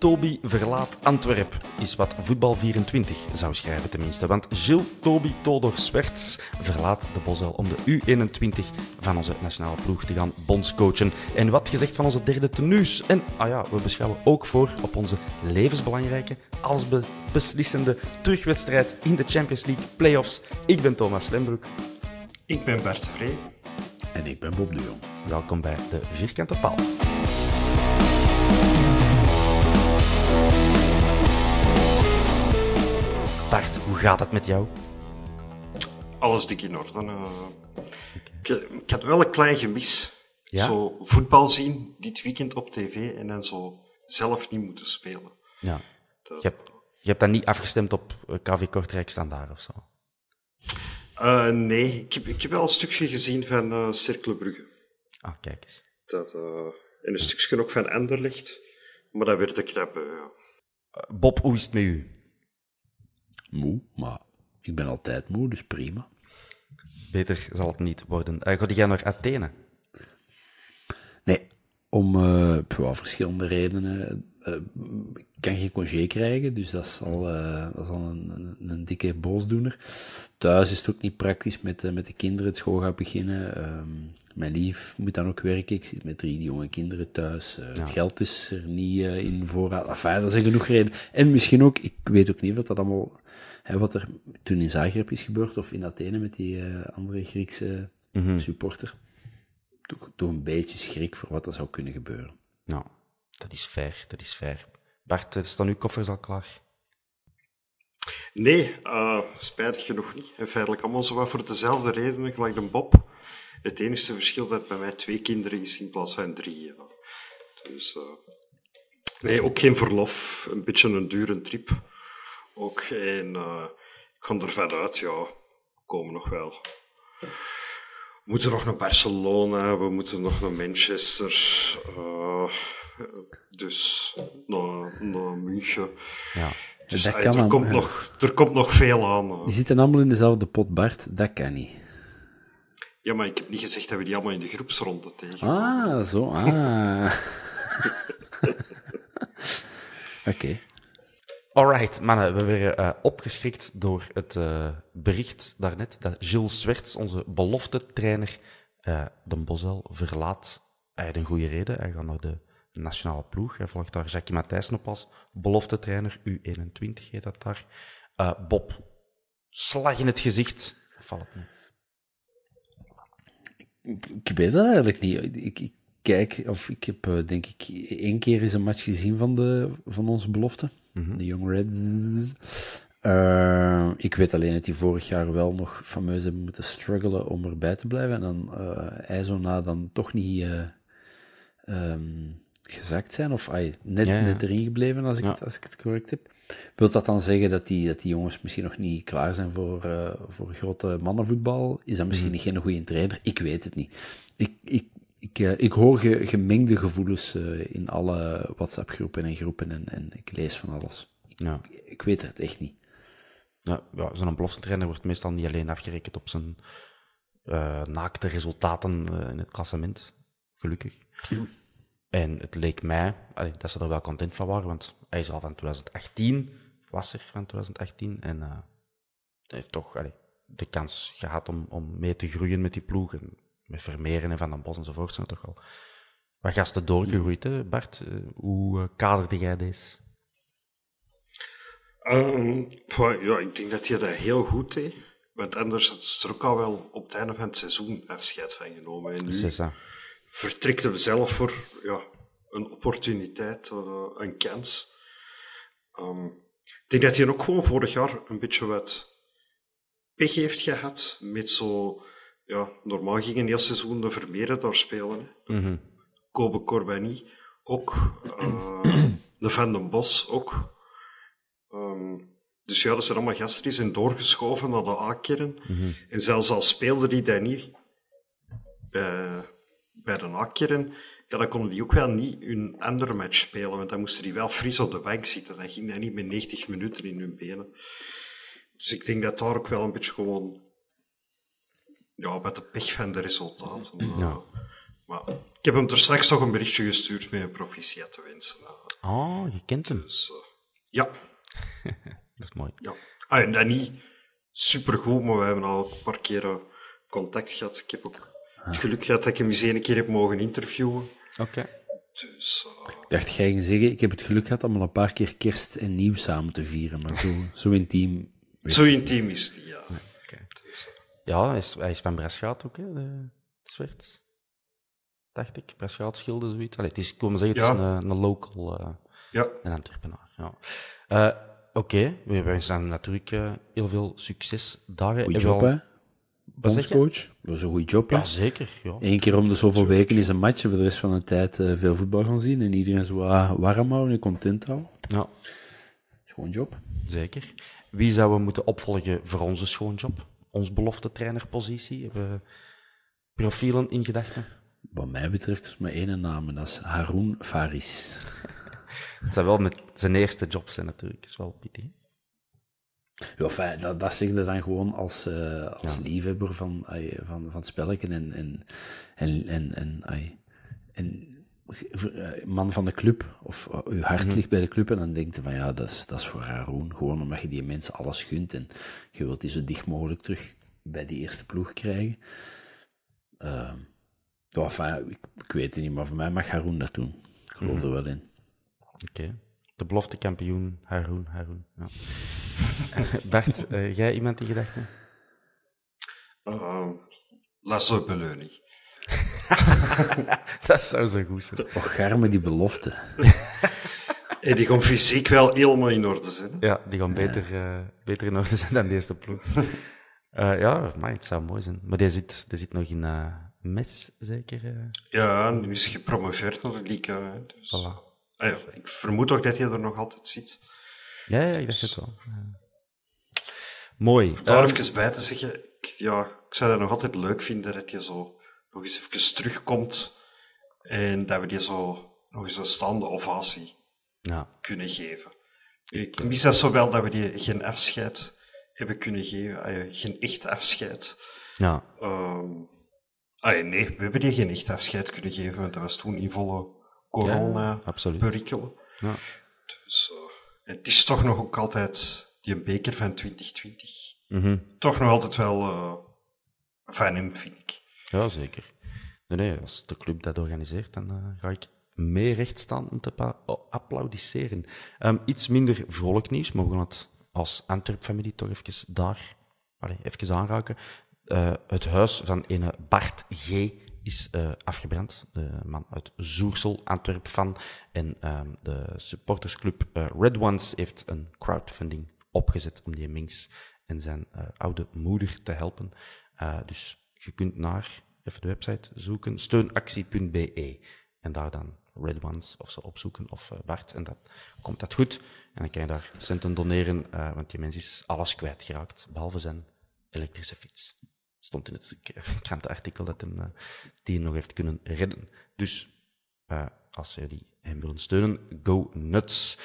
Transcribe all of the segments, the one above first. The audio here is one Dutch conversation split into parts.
Toby verlaat Antwerp, is wat Voetbal24 zou schrijven tenminste. Want Gilles Toby Todor Swerts verlaat de Bosel om de U21 van onze nationale ploeg te gaan bondscoachen. En wat gezegd van onze derde tenues. En ah ja, we beschouwen ook voor op onze levensbelangrijke, als be beslissende terugwedstrijd in de Champions League playoffs. Ik ben Thomas Lembroek. Ik ben Bert Vree. En ik ben Bob de Jong. Welkom bij de Vierkante Paal. Hoe gaat het met jou? Alles dik in orde. Uh, ik, ik, had wel een klein gemis. Ja? Zo voetbal zien dit weekend op tv en dan zo zelf niet moeten spelen. Ja. Je hebt, je hebt dan niet afgestemd op eh, KV Kortrijk Standaard of zo? Eh, nee, ik heb, ik heb wel een stukje gezien van uh, Cercle Brugge. Ah, kijk eens. Dat, eh, en een stukje ook van Anderlecht. Maar dat werd eh, ja. Eh, Bob, hoe is het met u? Moe, maar ik ben altijd moe, dus prima. Beter zal het niet worden. Uh, ga jij naar Athene? Nee, om eh, ja, verschillende redenen. Eh, ik kan geen congé krijgen, dus dat is al, eh, dat is al een, een, een dikke boosdoener. Thuis is het ook niet praktisch met, eh, met de kinderen. Het school gaat beginnen. Ehm, mijn lief moet dan ook werken. Ik zit met drie jonge kinderen thuis. Het geld is er niet in voorraad. Enfin, dat zijn genoeg redenen. En misschien ook, ik weet ook niet wat dat allemaal... Hè, wat er toen in Zagreb is gebeurd, of in Athene met die andere Griekse supporter. Toch, toch een beetje schrik voor wat er zou kunnen gebeuren. Nou, dat is fair, dat is fair. Bart, eh, staan uw koffers al klaar? Nee, eh, spijtig genoeg niet. En feitelijk allemaal voor dezelfde redenen, gelijk de Bob. Het enige verschil dat bij mij twee kinderen is in plaats van drie. Dus, eh, nee, ook geen verlof. Een beetje een dure trip. Ook. En ik ga ervan uit, ja, we komen nog wel. We moeten nog naar Barcelona, we moeten nog naar Manchester. eh, dus naar, naar München. Ja. Dus Dat eh, kan er, komt hè. nog, er komt nog veel aan. eh. Die zitten allemaal in dezelfde pot, Bart. Dat kan niet. Ja, maar ik heb niet gezegd dat we die allemaal in de groepsronde tegen. Ah, zo. Ah. Oké. Alright, mannen, we werden eh, opgeschrikt door het eh, bericht daarnet dat Gilles Zwerts, onze belofte trainer, eh de Bosel verlaat. Hij had een goede reden. Hij gaat naar de nationale ploeg. Hij volgt daar Jackie Matthijssen op als belofte trainer. U21 heet dat daar. Eh, Bob, slag in het gezicht. Valt het niet? Ik, weet dat eigenlijk niet. Ik, ik kijk, of ik heb eh, denk ik één keer eens een match gezien van, de, van onze belofte. De Young Reds. Eh, ik weet alleen dat die vorig jaar wel nog fameus hebben moeten struggelen om erbij te blijven. En dan eh IJzona dan toch niet eh, ehm, gezakt zijn. Of ai, net, Ja, ja. net erin gebleven, als ik, Ja. het, als ik het correct heb. Wil dat dan zeggen dat die, dat die jongens misschien nog niet klaar zijn voor, voor grote mannenvoetbal? Is dat misschien geen goede trainer? Ik weet het niet. Ik, ik, ik, eh, ik hoor ge- gemengde gevoelens eh, in alle WhatsApp-groepen en groepen en, en ik lees van alles. Ja. Ik weet het echt niet. Ja, ja, zo'n trainer wordt meestal niet alleen afgerekend op zijn eh, naakte resultaten in het klassement. Gelukkig. En het leek mij allee, dat ze er wel content van waren, want hij is al van 2018, was er van 2018, en eh, hij heeft toch allee, de kans gehad om, om mee te groeien met die ploeg. En met Vermeeren en Van den Bos enzovoort zijn toch al wat gasten doorgegroeid. Hè? Bart, eh, hoe eh, kaderde jij deze? Ehm, ja, ik denk dat hij dat heel goed deed. Want anders is er ook al wel op het einde van het seizoen afscheid van genomen. En nu C'est ça. vertrekt we zelf voor ja, een opportuniteit, eh, een kans. Ehm, ik denk dat hij ook gewoon vorig jaar een beetje wat pech heeft gehad met zo... Ja, normaal gingen heel seizoen de Vermeeren daar spelen. Hè. Kobe Corbani ook. eh, de Van den Bos ook. Ehm, dus ja, dat zijn allemaal gasten die zijn doorgeschoven naar de A-kern. En zelfs al speelde die dat niet bij, bij de A-kern, ja, dan konden die ook wel niet hun andere match spelen, want dan moesten die wel fris op de bank zitten. Dan ging dat niet met 90 minuten in hun benen. Dus ik denk dat daar ook wel een beetje gewoon... Ja, met de pech van de resultaten. eh, Maar ik heb hem er straks toch een berichtje gestuurd met een proficiat te wensen. eh. Oh, je kent hem. Dus, eh, ja, Dat is mooi. ja. Ah, en dat niet supergoed, maar we hebben al een paar keren contact gehad. Ik heb ook het geluk gehad dat ik hem eens een keer heb mogen interviewen. Oké. Dus Ik dacht, ga je zeggen, ik heb het geluk gehad om al een paar keer kerst en nieuw samen te vieren, maar zo, zo intiem. zo intiem is die, ja. Ja, hij is, hij is van Breschaat ook, hè, de Zwerts. Dacht ik. Breschaat schilder, zoiets. Allee, het is, ik wil maar zeggen, het is Ja. een, een local, eh, Ja, een Antwerpenaar. Ja. Eh, Oké, we wensen hem natuurlijk eh, heel veel succes daar. Goeie job, al- hè? Wat zeg je? Bondscoach. Dat is een goede job, hè? Ja, zeker. Ja. Eén keer om de zoveel weken is een match, en voor de rest van de tijd eh, veel voetbal gaan zien en iedereen zo wat warm houden en content houden. ja, een job. zeker. Wie zouden we moeten opvolgen voor onze schoonjob? Ons belofte trainerpositie? Hebben we profielen in gedachten? Wat mij betreft is maar één naam en dat is Haroun Faris. Het zou wel met zijn eerste job zijn natuurlijk. is wel pittig. Ja, enfin, dat, dat zeg je dan gewoon als, eh, als liefhebber van, van, van spelken en, en, en, en, en, en eh, man van de club, of eh, uw hart ligt bij de club, en dan denkt je van ja, dat is, dat is voor Haroun. Gewoon omdat je die mensen alles gunt en je wilt die zo dicht mogelijk terug bij die eerste ploeg krijgen. Ehm, enfin, ik, ik weet het niet, maar voor mij mag Haroun dat doen. Ik geloof er wel in. Oké. De belofte kampioen, Haroun, Haroun. Ja. Bart, eh, jij iemand in gedachten? uh, Beleuning. Dat zou zo goed zijn. Och, garme die belofte. En die gaan fysiek wel helemaal in orde zijn. hè. Ja, die gaan beter, eh, beter in orde zijn dan de eerste ploeg. Eh, ja, maar het zou mooi zijn. Maar die zit, die zit nog in uh, Metz, zeker? eh? Ja, en nu is gepromoveerd naar de Liga. hè, Dus, Voilà. Ah ja, ik vermoed ook dat hij er nog altijd zit. Ja, ja, ik dacht het wel. Mooi. Daar Ehm, even bij te zeggen, ik, ja, ik zou dat nog altijd leuk vinden dat je zo nog eens even terugkomt en dat we die zo nog eens een staande ovatie ja, kunnen geven. Ik mis dat zo wel dat we die geen afscheid hebben kunnen geven, ja, geen echt afscheid. ja, Ehm ah ja, nee, we hebben die geen echt afscheid kunnen geven, want dat was toen in volle corona absoluut. perikelen. ja. Dus eh, het is toch nog ook altijd die beker van 2020. Mhm. Toch nog altijd wel eh, van hem, vind ik. Ja, zeker. Nee, nee, als de club dat organiseert, dan eh, ga ik mee recht staan om te applaudisseren. Ehm, iets minder vrolijk nieuws, maar we gaan het als Antwerp-familie toch even daar allee, even aanraken. Eh, het huis van ene Bart G. is eh, afgebrand. De man uit Zoersel, Antwerp-fan. En ehm, de supportersclub Red Ones heeft een crowdfunding opgezet om die Minks en zijn oude moeder te helpen. Dus je kunt naar, even de website zoeken, steunactie.be en daar dan Red Ones of zo opzoeken of eh, Bart en dat komt dat goed. En dan kan je daar centen doneren, eh, want die mens is alles kwijtgeraakt, behalve zijn elektrische fiets. stond in het krantenartikel dat hem die nog heeft kunnen redden. Dus als jullie hem willen steunen, go nuts.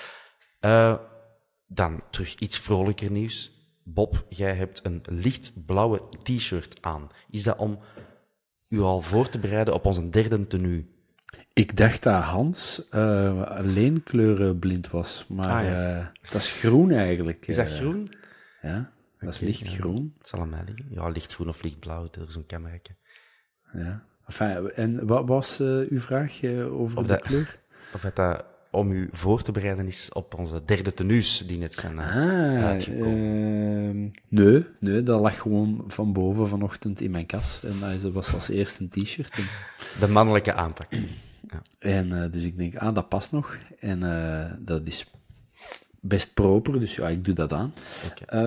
dan terug iets vrolijker nieuws. Bob, jij hebt een lichtblauwe t-shirt aan. Is dat om u al voor te bereiden op onze derde tenue? Ik dacht dat Hans uh, alleen kleurenblind was, maar ah, ja. uh, dat is groen eigenlijk. Is dat uh, groen? Ja, dat is lichtgroen. Ja, het zal aan mij liggen. Ja, lichtgroen of lichtblauw, dat is zo'n cameraatje. Ja. Enfin, en wat was uw vraag over of de kleur? Of het dat om u voor te bereiden is op onze derde tenues die net zijn ah, uitgekomen. nee, nee, dat lag gewoon van boven vanochtend in mijn kas. En dat was als eerste een t-shirt. De mannelijke aanpak. Ja. En uh, dus ik denk, ah, dat past nog. En uh, dat is best proper, dus ja, ik doe dat aan. Okay.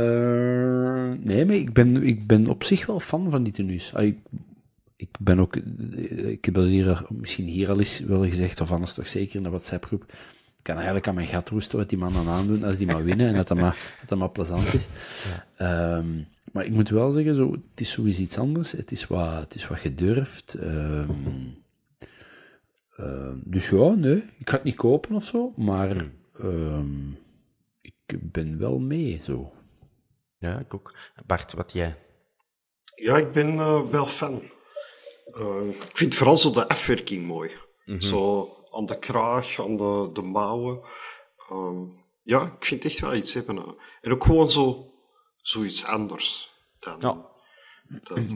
Nee, maar ik ben, ik ben op zich wel fan van die tenues. Ah, ik, ik ben ook, ik heb dat hier, misschien hier al eens wel gezegd, of anders toch zeker in de WhatsApp-groep. Ik kan eigenlijk aan mijn gat roesten wat die mannen aandoen als die maar winnen en dat dat maar, dat dat maar plezant is. Ja. Um, maar ik moet wel zeggen, zo, het is sowieso iets anders. Het is wat, het is wat gedurfd. Um, uh, dus ja, nee, ik ga het niet kopen of zo, maar hmm. ik ben wel mee, zo. Ja, ik ook. Bart, wat jij? Ja, ik ben uh, wel fan. Eh, ik vind vooral zo de afwerking mooi. Mm -hmm. Zo aan de kraag, aan de, de mouwen. Ehm, ja, ik vind het echt wel iets hebben. En ook gewoon zo, zoiets anders. Dan, ja. Dat,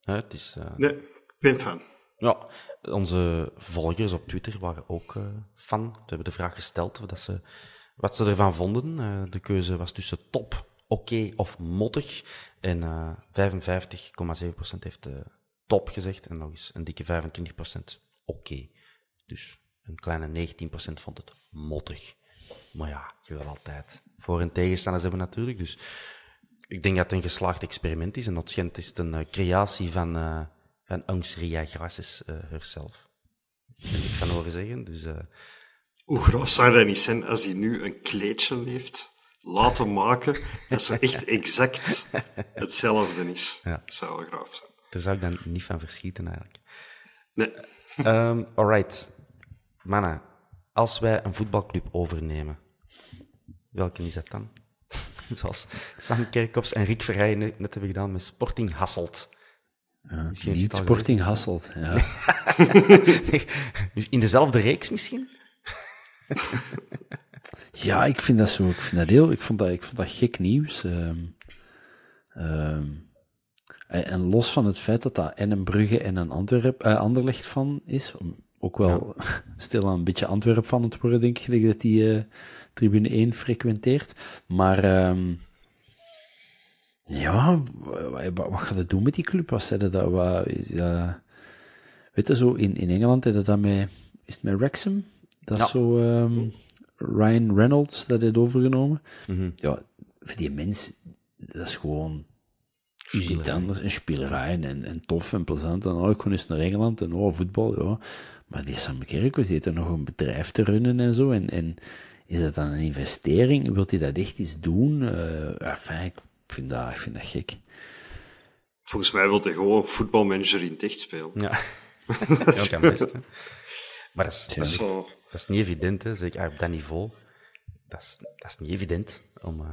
ja, het is... Nee, ik ben fan. Ja, onze volgers op Twitter waren ook fan. We hebben de vraag gesteld dat ze, wat ze ervan vonden. De keuze was tussen top, oké okay of mottig. En uh, 55,7% heeft top gezegd en nog eens een dikke 25% oké. Okay. Dus een kleine 19% vond het mottig. Maar ja, je wil altijd voor- en tegenstanders hebben natuurlijk. Dus ik denk dat het een geslaagd experiment is. En dat schijnt is het een creatie van van Angstria Grasses uh, herself. Heb ik van horen zeggen. Dus, uh... Hoe grof zou dat niet zijn als hij nu een kleedje heeft laten maken dat ze echt exact hetzelfde is? Ja. Dat zou wel graaf zijn. Daar zou ik dan niet van verschieten eigenlijk. Nee. Um, alright. Manna, als wij een voetbalclub overnemen, welke is dat dan? Zoals Sam Kerkhoffs en Rick Verrijen net hebben gedaan met Sporting Hasselt. Ja, niet Sporting Hasselt, ja. In dezelfde reeks misschien? ja, ik vind dat zo. Ik vind dat heel. Ik vond dat, ik vond dat gek nieuws. Um, um, en los van het feit dat dat en een Brugge en een Antwerp, uh, Anderlecht van is, ook wel ja. stil aan een beetje Antwerp van het worden, denk ik, dat die uh, tribune 1 frequenteert. Maar um, ja, wat, wat gaat het doen met die club? Wat zeiden dat? Wat, is weet je, zo in, in Engeland is dat met, is het met Wrexham? Dat is zo um, Ryan Reynolds dat heeft overgenomen. Mm -hmm. Ja, voor die mens, dat is gewoon iets anders. Een spelerij en, en tof en plezant. En oh, ik kon eens naar Engeland en oh, voetbal, ja. Maar die Sam Kerkhoff zit er nog een bedrijf te runnen en zo. En, en is dat dan een investering? Wilt hij dat echt iets doen? Uh, enfin, ik ik vind dat, ik vind dat gek. Volgens mij wil hij gewoon voetbalmanager in het spelen. Ja, dat kan best. Maar dat is, dat is, dat is niet evident, hè. Zeker op dat niveau. Dat is, dat is niet evident om, uh,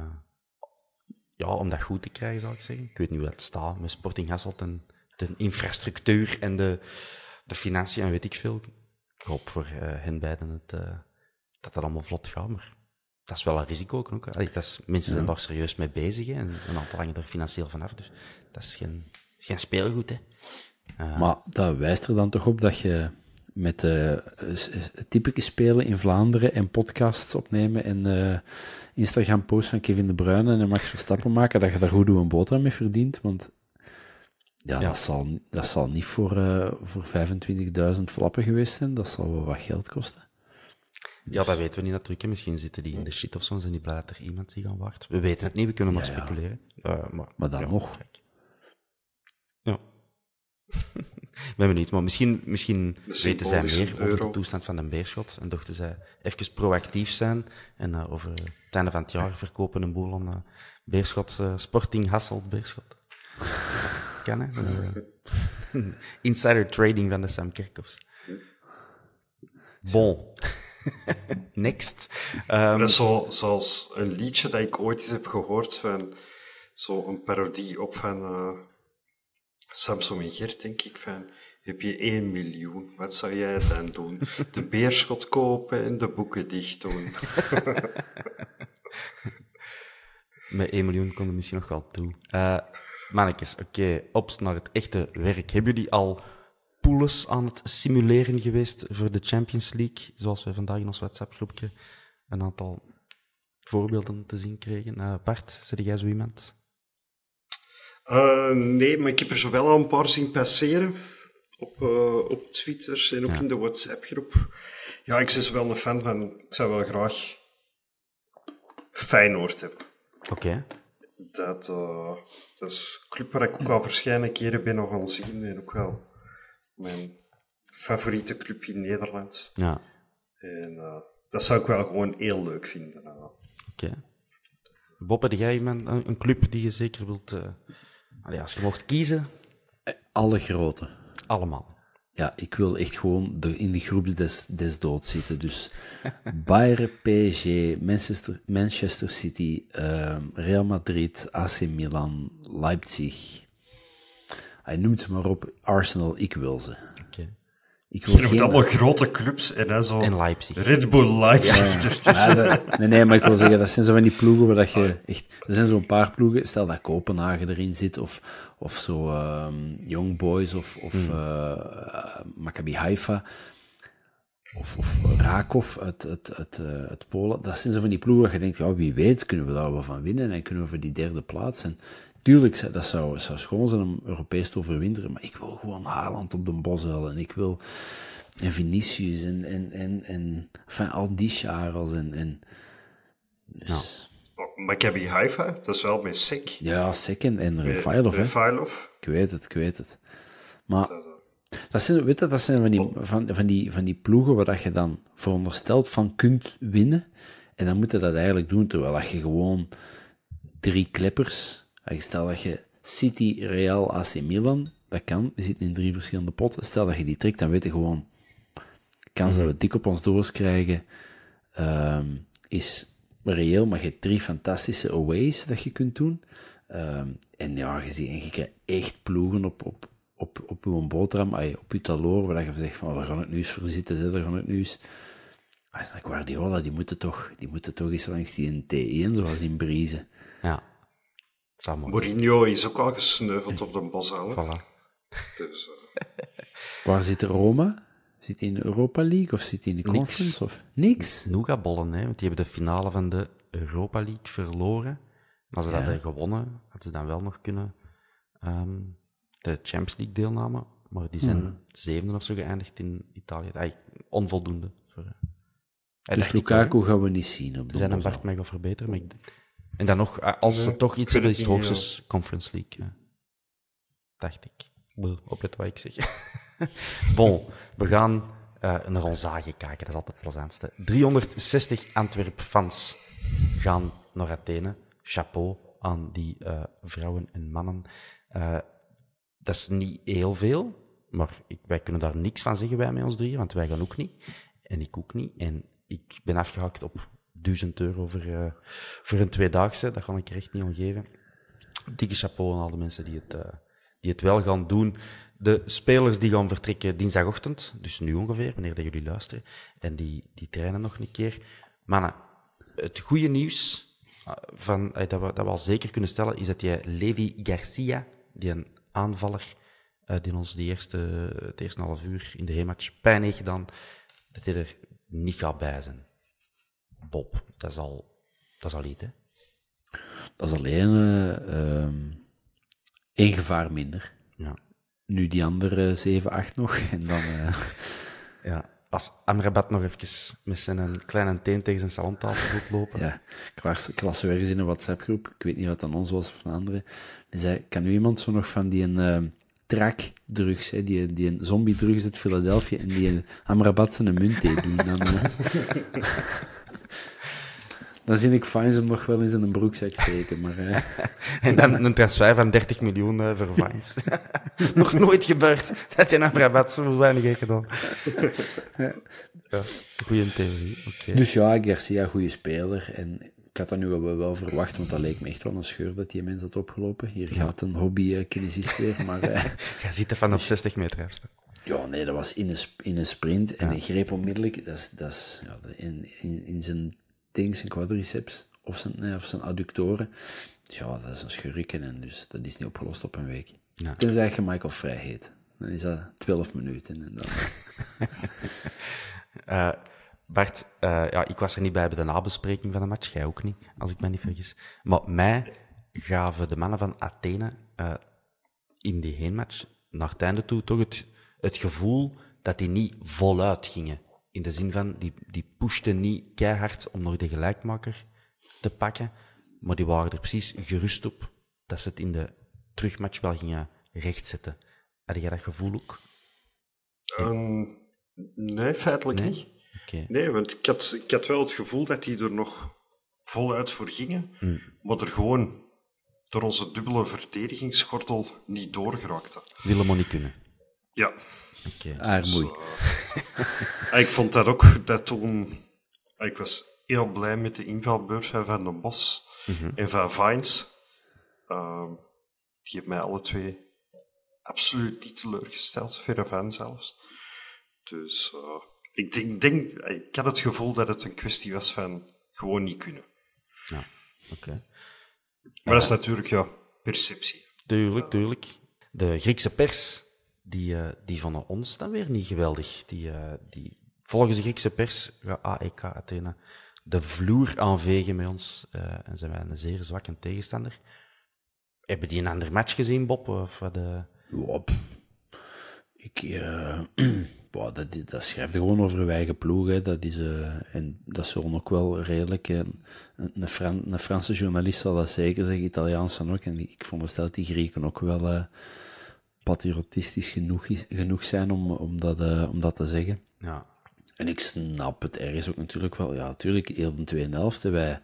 ja, om dat goed te krijgen, zou ik zeggen. Ik weet niet hoe dat staat met Sporting Hasselt en de infrastructuur en de, de financiën en weet ik veel. Ik hoop voor uh, hen beiden het, uh, dat dat allemaal vlot gaat, maar dat is wel een risico ook. Allee, dat is, mensen zijn daar serieus mee bezig hè, en een aantal hangen er financieel vanaf. Dus dat is geen, geen speelgoed. Hè. Uh, maar dat wijst er dan toch op dat je met uh, typische spelen in Vlaanderen en podcasts opnemen en uh, Instagram-posts van Kevin De Bruyne en Max Verstappen maken, dat je daar goed een boterham mee verdient. Want ja, ja. Dat, zal, dat zal niet voor, uh, voor 25.000 flappen geweest zijn. Dat zal wel wat geld kosten. Ja, dat weten we niet natuurlijk. Misschien zitten die in de shit of zo en zijn die blij dat er iemand zich aan wacht. We weten het niet, we kunnen maar speculeren. Uh, maar, maar dan nog. Ik ben benieuwd, maar misschien, misschien weten zij meer over de toestand van de beerschot en dachten zij even proactief zijn en uh, over het einde van het jaar verkopen een boel aan uh, beerschot, Sporting Hasselt Beerschot. kan. Hè. Eh, insider trading van de Sam Kerkhoffs. Bon. Next. Dat is zo, zoals een liedje dat ik ooit eens heb gehoord van zo een parodie op van Samson en Gert, denk ik, van heb je 1 miljoen, wat zou jij dan doen? De beerschot kopen en de boeken dicht doen. Met 1 miljoen kon er misschien nog wel toe. Eh mannetjes, oké, op naar het echte werk. Hebben jullie al poules aan het simuleren geweest voor de Champions League? Zoals we vandaag in ons WhatsApp-groepje een aantal voorbeelden te zien kregen. Eh, Bart, zit jij zo iemand? Eh, nee, maar ik heb er zo wel al een paar zien passeren. Op, eh, op Twitter en ook Ja. in de WhatsApp-groep. Ja, ik ben wel een fan van... Ik zou wel graag Feyenoord hebben. Oké. Dat, eh, dat is een club waar ik ook al verschillende keren ben nog gaan zien. En ook wel mijn favoriete club in Nederland. Ja, En dat zou ik wel gewoon heel leuk vinden. oké. Bob, heb jij een, een club die je zeker wilt... allee, als je mocht kiezen, Alle grote. allemaal. Ja, ik wil echt gewoon de, in de groep des, des doods zitten. Dus Bayern, PSG, Manchester, Manchester City, ehm, Real Madrid, AC Milan, Leipzig. Hij noemt ze maar op. Arsenal, ik wil ze. Ik wil geen... allemaal grote clubs en dan zo En Leipzig. Red Bull Leipzig ertussen. Ja, dat- nee, nee, maar ik wil zeggen, dat zijn zo van die ploegen waar dat je echt... Er zijn zo'n paar ploegen, stel dat Kopenhagen erin zit, of, of zo ehm, Young Boys, of, of eh, Maccabi Haifa, of, of Rakov uit, uit, uit, eh, uit Polen. Dat zijn zo van die ploegen waar je denkt, ja, wie weet kunnen we daar wel van winnen en kunnen we voor die derde plaats. En tuurlijk, dat zou, zou schoon zijn om Europees te overwinteren, maar ik wil gewoon Haaland op de Bosuil en ik wil... En Vinicius en, en, en, en enfin, al die Charles en... en dus, Maccabi Haifa, dat is wel met Sek. Ja, Sekken en Refailov, hè. Refailov. Ik weet het, ik weet het. Maar dat zijn, weet je, dat zijn van die, van, van, die, van die ploegen waar dat je dan verondersteld van kunt winnen. En dan moet je dat eigenlijk doen, terwijl dat je gewoon drie kleppers... Stel dat je City, Real, AC Milan, dat kan. We zitten in drie verschillende potten. Stel dat je die trekt, dan weet je gewoon... kans dat we dik op ons doos krijgen, ehm, is reëel, maar je hebt drie fantastische aways dat je kunt doen. Ehm, en ja, je, en je krijgt echt ploegen op, op, op, op je boterham, op je taloor, waar je zegt van, daar gaan het nu eens voor zitten, daar gaan het eens... Als dan Guardiola, die moeten toch, die moeten toch eens langs die T1, zoals in Briezen. Ja. Mourinho is ook al gesneuveld op de Bosuil. hè. Voilà. Dus, eh, Waar zit Roma? Zit hij in de Europa League of zit hij in de Niks. Conference? Of? Niks? Nougatbollen, hè, want die hebben de finale van de Europa League verloren. En als ze dat hadden gewonnen, hadden ze dan wel nog kunnen ehm, de Champions League deelnamen. Maar die zijn Hmm. zevende of zo geëindigd in Italië. Ay, onvoldoende. Voor, eh, Dus ik. Lukaku gaan we niet zien op Ze de zijn een. Bart mij gaan verbeteren, maar ik... En dan nog, eh, als ze toch iets hebben, is het hoogstens Conference League. ja. Dacht ik. Boe, Oplet wat ik zeg. bon, we gaan eh, naar kijken, dat is altijd het plezantste. 360 Antwerp-fans gaan naar Athene. Chapeau aan die eh, vrouwen en mannen. Dat is niet heel veel, maar ik, wij kunnen daar niks van zeggen, wij met ons drieën, want wij gaan ook niet. En ik ook niet. En ik ben afgehakt op 1000 euro voor, eh, voor een tweedaagse. Dat ga ik er echt niet om geven. Dikke chapeau aan al de mensen die het, eh, die het wel gaan doen. De spelers die gaan vertrekken dinsdagochtend, dus nu ongeveer, wanneer dat jullie luisteren. En die, die trainen nog een keer. Mannen, het goede nieuws eh, van, dat, we, dat we al zeker kunnen stellen, is dat die Levi Garcia, die een aanvaller, eh, die ons de eerste, het eerste half uur in de heenmatch pijn heeft gedaan, dat hij er niet gaat bij zijn. Bob, dat is al, dat is al iets, hè? Dat is alleen eh, ehm, één gevaar minder. Ja. Nu die andere 7, 8 nog. En dan... eh, Ja, als Amrabat nog even met zijn kleine teen tegen zijn salontafel moet lopen. ja, ik las, ik las ergens in een WhatsApp-groep, ik weet niet wat aan ons was of van anderen, die zei, kan nu iemand zo nog van die een uh, trak-drugs, hè, die, die een zombie-drugs uit Philadelphia, en die een Amrabat zijn munt deed doen? Dan, uh... dan zie ik Fines hem nog wel eens in een broekzak steken. Maar, eh, En dan een transfer van 30 miljoen eh, voor. Nog nooit gebeurd dat je naar Rabat zo weinig heeft gedaan. ja, goeie theorie. Dus ja, Garcia, goede speler. En ik had dat nu wel, wel verwacht, want dat leek me echt wel een scheur dat die mens had opgelopen. Hier gaat een hobby-kinesist weer, maar... eh, Jij ziet dat van op 60 meter afstand. Ja, nee, dat was in een, in een sprint en hij greep onmiddellijk, dat is, dat is ja, in, in, in zijn ding, zijn quadriceps of zijn, nee, of zijn adductoren. Dus ja, dat is een schurken en dus dat is niet opgelost op een week. Ja. Tenzij je Michael Vrij heet. Dan is dat 12 minuten. En dan, Eh, Bart, eh, ja, ik was er niet bij bij de nabespreking van de match. Jij ook niet, als ik me niet vergis. Maar mij gaven de mannen van Athene eh, in die heenmatch naar het einde toe toch het, het gevoel dat die niet voluit gingen. In de zin van, die, die pushten niet keihard om nog de gelijkmaker te pakken. Maar die waren er precies gerust op dat ze het in de terugmatch wel gingen rechtzetten. Had jij dat gevoel ook? Ehm, nee, feitelijk Nee? niet. Nee, want ik had, ik had wel het gevoel dat die er nog voluit voor gingen, Hmm. maar er gewoon door onze dubbele verdedigingsgordel niet doorgeraakte. Willen we niet kunnen. Ja, Oké. Armoei. Ah, ik vond dat ook, dat toen... Ik was heel blij met de invalbeurt van Van den Bos en van Vines. Ehm, die hebben mij alle twee absoluut niet teleurgesteld, verre van zelfs. Dus eh, ik, denk, ik denk, ik had het gevoel dat het een kwestie was van gewoon niet kunnen. Ja, oké. Maar dat is natuurlijk, ja, perceptie. Tuurlijk, tuurlijk. De Griekse pers, die, eh, die vonden ons dan weer niet geweldig. Die, eh, die, volgens de Griekse pers gaat AEK Athene de vloer aanvegen met ons. eh, en zijn wij een zeer zwakke tegenstander. Hebben die een ander match gezien, Bob? Of wat? Ja, ik, boah, dat, is- dat schrijft gewoon over uw eigen ploeg. Dat is, eh, en dat zullen ook wel redelijk. Een, een, een Franse journalist zal dat zeker zeggen, Italiaans dan ook. En ik veronderstel dat die Grieken ook wel patriotistisch genoeg, is- genoeg zijn om, om, dat, eh, om dat te zeggen. ja. En ik snap het ergens ook natuurlijk wel. Ja, natuurlijk, heel de tweede helft wij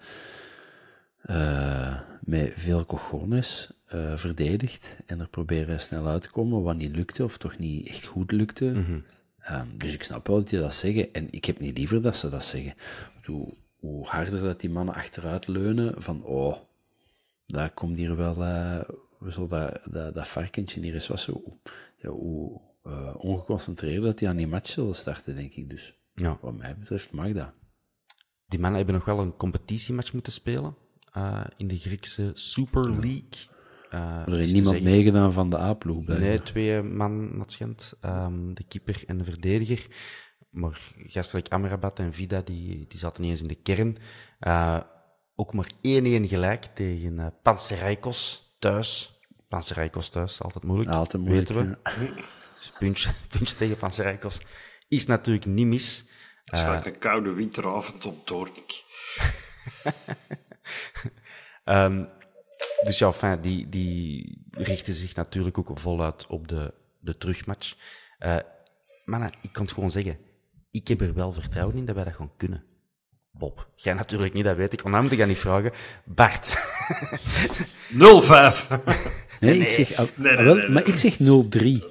eh, met veel cojones eh, verdedigd en er proberen snel uit te komen, wat niet lukte, of toch niet echt goed lukte. Ehm, dus ik snap wel dat die dat zeggen. En ik heb niet liever dat ze dat zeggen. Hoe, hoe harder dat die mannen achteruit leunen, van oh, daar komt hier wel, we zullen dat, dat, dat varkentje hier eens wassen. Hoe, ja, hoe eh, ongeconcentreerd dat die aan die match zullen starten, denk ik. Dus ja. wat mij betreft mag dat. Die mannen hebben nog wel een competitiematch moeten spelen. eh, in de Griekse Super League. Eh, Maar er dus heeft te niemand zeggen- meegedaan van de A-ploeg. Nee, twee man, dat schijnt. Ehm, de keeper en de verdediger. Maar gastelijk Amrabat en Vida, die, die zaten niet eens in de kern. Ook maar 1-1 gelijk tegen uh, Panserikos thuis. Panserikos thuis, altijd moeilijk. Altijd moeilijk, Weten we. Dus puntje, puntje tegen Panserikos is natuurlijk niet mis. Het is like een koude winteravond op Doornik. Ehm, dus ja, enfin, die, die richten zich natuurlijk ook voluit op de, de terugmatch. Eh mannen, ik kan het gewoon zeggen. Ik heb er wel vertrouwen in dat wij dat gewoon kunnen. Bob, jij natuurlijk niet, dat weet ik. Onnaam moet ik dat niet vragen. Bart, 0-5. Nee, ik zeg, ah, nee, ah, wel, nee, nee. maar ik zeg 0-3.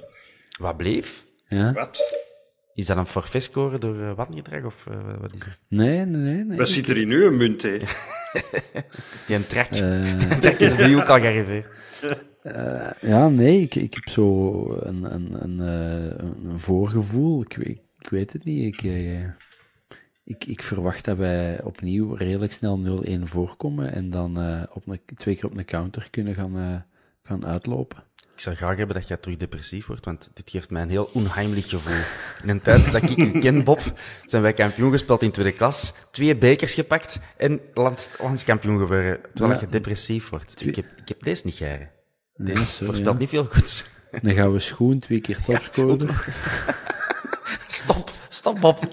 wat bleef? Ja? Wat? Is dat een forfait scoren door uh, of uh, wat is het? Nee, nee, nee. nee. Wat zit er in uw munt, hè? Die een trek. Eh, Een trek is bij ook al gearriveerd. ja, nee, ik, ik heb zo een, een, een, eh, een, een voorgevoel. Ik, weet- ik weet het niet. Ik, eh, ik, ik verwacht dat wij opnieuw redelijk snel 0-1 voorkomen en dan eh, op een, twee keer op een counter kunnen gaan, eh, gaan uitlopen. Ik zou graag hebben dat jij terug depressief wordt, want dit geeft mij een heel onheimelijk gevoel. In een tijd dat ik u ken, Bob, zijn wij kampioen gespeeld in tweede klas, twee bekers gepakt en lands, landskampioen geworden, terwijl Ja. je depressief wordt. Ik heb, ik heb deze niet geren. Nee, Deze voorspelt ja. niet veel goeds. Dan gaan we schoen, twee keer topscorer. Stop, stop, Bob.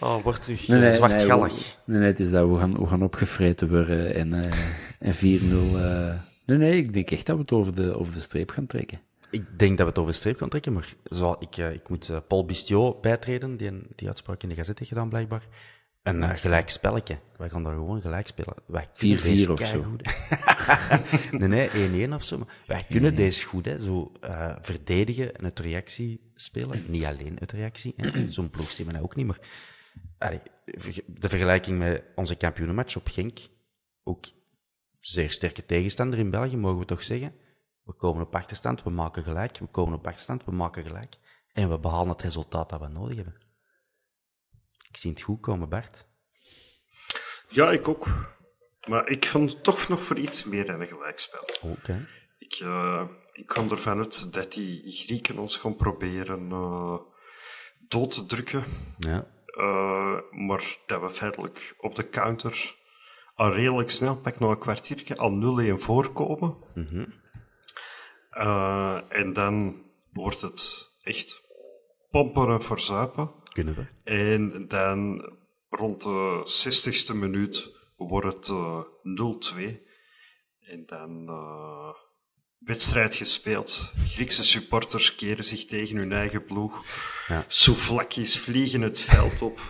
Oh, word terug Nee, nee, zwartgallig. nee, nee, nee, het is dat we gaan, we gaan opgevreten worden en, eh, en 4-0. eh. Nee, nee, ik denk echt dat we het over de, over de streep gaan trekken. Ik denk dat we het over de streep gaan trekken, maar zo, ik, eh, ik moet Paul Bistiot bijtreden, die een- die uitspraak in de gazette heeft gedaan, blijkbaar. Een uh, gelijk spelletje. Wij gaan daar gewoon gelijk spelen. Wij 4-4 of zo. Goed. nee, nee, 1-1 of zo. Maar wij kunnen deze goed, hè. Zo uh, verdedigen en uit reactie spelen. Niet alleen uit reactie. Zo'n ploeg zien we nou ook niet. Maar allee, de vergelijking met onze kampioenenmatch op Genk. Ook zeer sterke tegenstander in België, mogen we toch zeggen. We komen op achterstand, we maken gelijk. We komen op achterstand, we maken gelijk. En we behalen het resultaat dat we nodig hebben. Ik zie het goed komen, Bart. Ja, ik ook. Maar ik ga toch nog voor iets meer in een gelijkspel. Oké. Ik, uh, ik ga ervan uit dat die Grieken ons gaan proberen uh, dood te drukken. Ja. Uh, maar dat we feitelijk op de counter al redelijk snel, pak nog een kwartiertje, al 0-1 voorkomen. Mm -hmm. en dan wordt het echt pompen en verzuipen. Kunnen we. En dan rond de 60ste minuut wordt het uh, 0-2. En dan uh, wedstrijd gespeeld. Griekse supporters keren zich tegen hun eigen ploeg. Ja. Souvlakjes vliegen het veld op.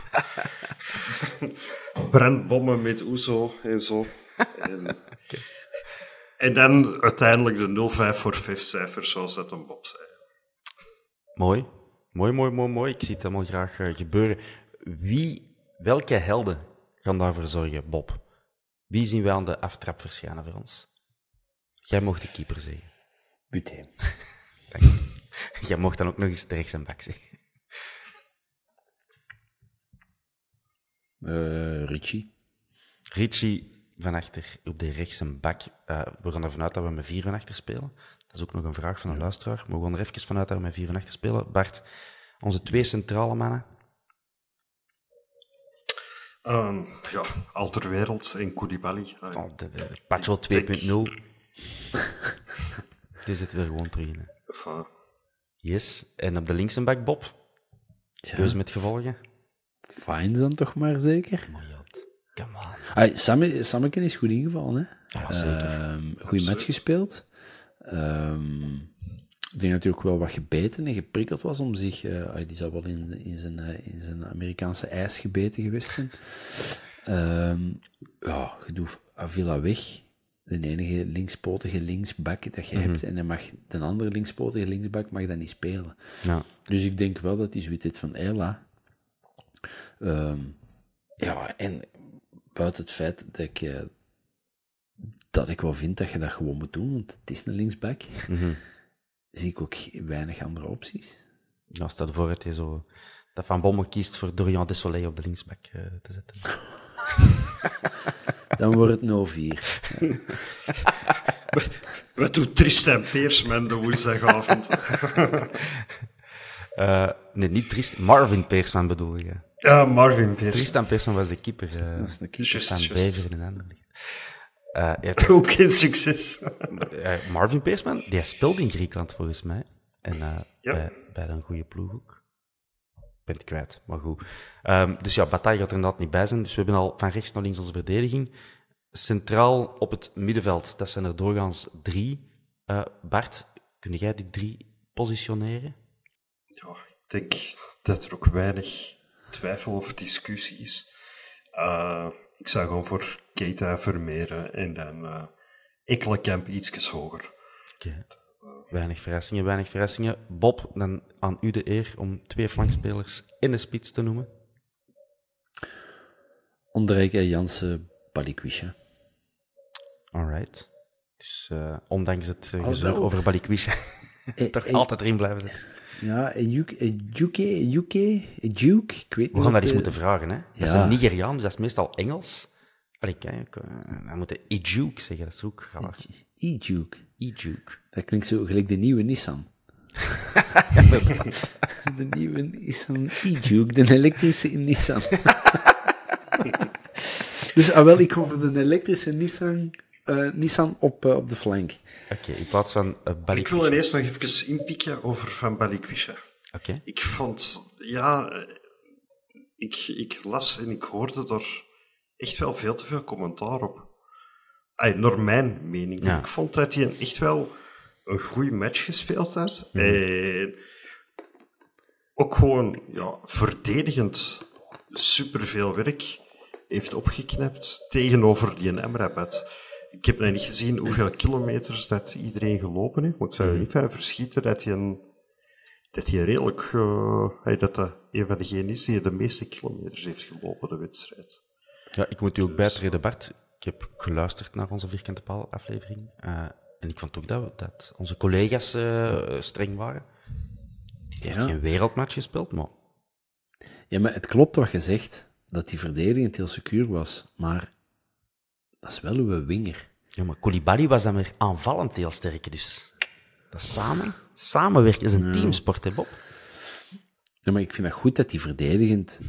Brandbommen met Oezo en zo. En, okay. en dan uiteindelijk de 0-5 voor vijf cijfers, zoals dat een Bob zei. Mooi. Mooi, mooi, mooi, mooi. Ik zie het allemaal graag uh, gebeuren. Wie, welke helden gaan daarvoor zorgen, Bob? Wie zien wij aan de aftrap verschijnen voor ons? Jij mocht de keeper zeggen. Buté. Jij mocht dan ook nog eens de rechts en bak zeggen. Uh, Richie. Richie van achter op de rechts en bak. Uh, we gaan ervan uit dat we met vier van achter spelen. Dat is ook nog een vraag van een ja. luisteraar. Maar we gaan er even vanuit dat we met vier van achter spelen. Bart, onze twee centrale mannen. Um, ja, Alterwereld en Koulibaly. Uh, oh, de, de Pacho 2.0. Die zit er gewoon terug in. Enfin. Yes. En op de linkse bak, Bob. Ja. Keuze met gevolgen. Fijn dan toch maar zeker. Mooi, Come on. Ay, Sam, Sammeken is goed ingevallen, hè? Ja, zeker. Um, goede match gespeeld. Um, ik denk dat hij ook wel wat gebeten en geprikkeld was om zich... Uh, die zou wel in, in, zijn, uh, in zijn Amerikaanse ijs gebeten geweest zijn. Um, ja, je doet Avila weg. De enige linkspotige linksbak dat je Mhm. hebt. En dan mag de andere linkspotige linksbak mag dat niet spelen. Ja. Dus ik denk wel dat hij zoiets van Ella. Um, ja, en buiten het feit dat ik, uh, dat ik wel vind dat je dat gewoon moet doen, want het is een linksback, Mhm. zie ik ook weinig andere opties. Ja, stel voor dat je zo... Dat Van Bommel kiest voor Dorian Desolé op de linksbak uh, te zetten. Dan wordt het 0-4. Ja. wat, wat doet Tristan Peersman de woensdagavond? uh, nee, niet Trist, Marvin Peersman bedoel je. Ja, Marvin Peersman. Tristan Peersman was de keeper. Uh, dat is de keeper. Just, just. En. Uh, ja, Ook geen succes. uh, Marvin Peersman, die speelde in Griekenland volgens mij. En uh, Ja. bij, bij een goede ploeg ook. Ik ben het kwijt, maar goed. Um, dus ja, Bataille gaat er inderdaad niet bij zijn. Dus we hebben al van rechts naar links onze verdediging. Centraal op het middenveld, dat zijn er doorgaans drie. Uh, Bart, kun jij die drie positioneren? Ja, ik denk dat er ook weinig twijfel of discussie is. Uh, ik zou gewoon voor Keita Vermeeren en dan uh, Ekkelenkamp ietsjes hoger. Weinig verrassingen, weinig verrassingen. Bob, dan aan u de eer om twee flankspelers in de spits te noemen. Onderrijk Jansen Balikwisha. Alright. Dus uh, ondanks het uh, Oh, over Balikwisha, Eh, toch eh, altijd erin blijven zitten. Ja, Ejuke, Ejuke, Ejuke, Ejuke, ik weet. We gaan dat eens moeten vragen, hè. Dat is een Nigeriaan, dus dat is meestal Engels. Allee, kijk, we moeten Ejuke zeggen, dat is ook graag. Ejuke. Ejuke. Dat klinkt zo gelijk de nieuwe Nissan. de nieuwe Nissan E-Juke, de elektrische Nissan. dus, ah wel, ik ga voor de elektrische Nissan, uh, Nissan op, uh, op de flank. Oké, okay, in plaats van uh, Ik wil ineens nog even inpikken over Van Balikwisha. Oké. Okay. Ik vond, ja, ik, ik las en ik hoorde er echt wel veel te veel commentaar op. Naar mijn mening. Ja. Ik vond dat hij echt wel een goede match gespeeld had. Mhm. En ook gewoon ja, verdedigend superveel werk heeft opgeknapt tegenover die Emrabat. Ik heb nog niet gezien hoeveel kilometers dat iedereen gelopen heeft, maar ik zou er niet van verschieten dat hij een, dat hij redelijk, uh, dat dat een van degenen is die de meeste kilometers heeft gelopen, de wedstrijd. Ja, ik moet u ook bijtreden, Bart. Ik heb geluisterd naar onze Vierkante Paal aflevering. Uh, en ik vond ook dat, dat onze collega's uh, streng waren. Die heeft geen wereldmatch gespeeld, maar... Ja, maar het klopt wat je zegt, dat die verdediging heel secuur was. Maar dat is wel uw winger. Ja, maar Koulibaly was dan weer aanvallend heel sterk, dus... Dat samen, samenwerken is een ja. teamsport, hè Bob? Ja, maar ik vind dat goed dat die verdedigend...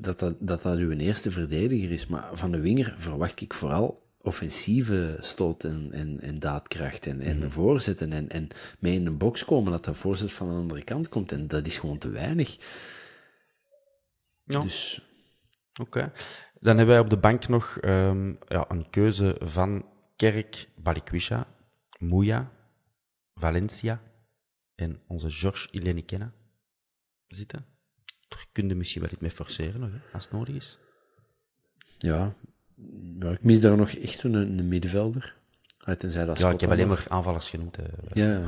Dat dat, dat dat uw eerste verdediger is. Maar van de winger verwacht ik vooral offensieve stoot en, en, en daadkracht en, en mm. voorzetten en, en mee in een box komen, dat dat voorzet van de andere kant komt. En dat is gewoon te weinig. Ja. Dus... Oké. Dan hebben wij op de bank nog um, ja, een keuze van Kerk, Balikwisha, Mouya, Valencia en onze Georges Ilenikena zitten. Daar kun je misschien wel iets mee forceren nog, hè, als het nodig is. Ja, ik mis daar nog echt zo'n een, middenvelder. Tenzij dat ja, ik heb alleen maar aanvallers genoemd. Hè. Ja.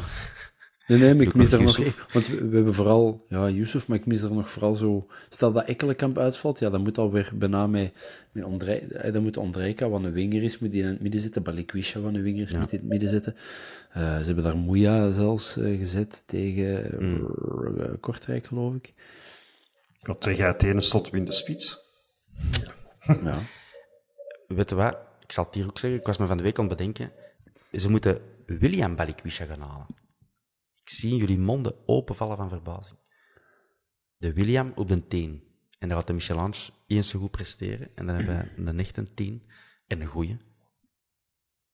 Nee, nee, maar ik mis daar nog... Want we, we hebben vooral... Ja, Yusuf, maar ik mis daar nog vooral zo... Stel dat Ekkelenkamp uitvalt, ja, dan moet alweer bijna met... met André, dan moet Andrejka, wat een winger is, moet die in het midden zitten. Balikwisha, wat een winger is, ja. moet in het midden zitten. Uh, ze hebben daar Moeja zelfs uh, gezet tegen mm. Kortrijk, geloof ik. Wat tegen Athene stond in de spits. Ja. Weet je wat? Ik zal het hier ook zeggen. Ik was me van de week aan het bedenken. Ze moeten William Balikwisha gaan halen. Ik zie jullie monden openvallen van verbazing. De William op de teen. En dan gaat de Michelange eens zo goed presteren. En dan hebben we een echte tien en een goeie.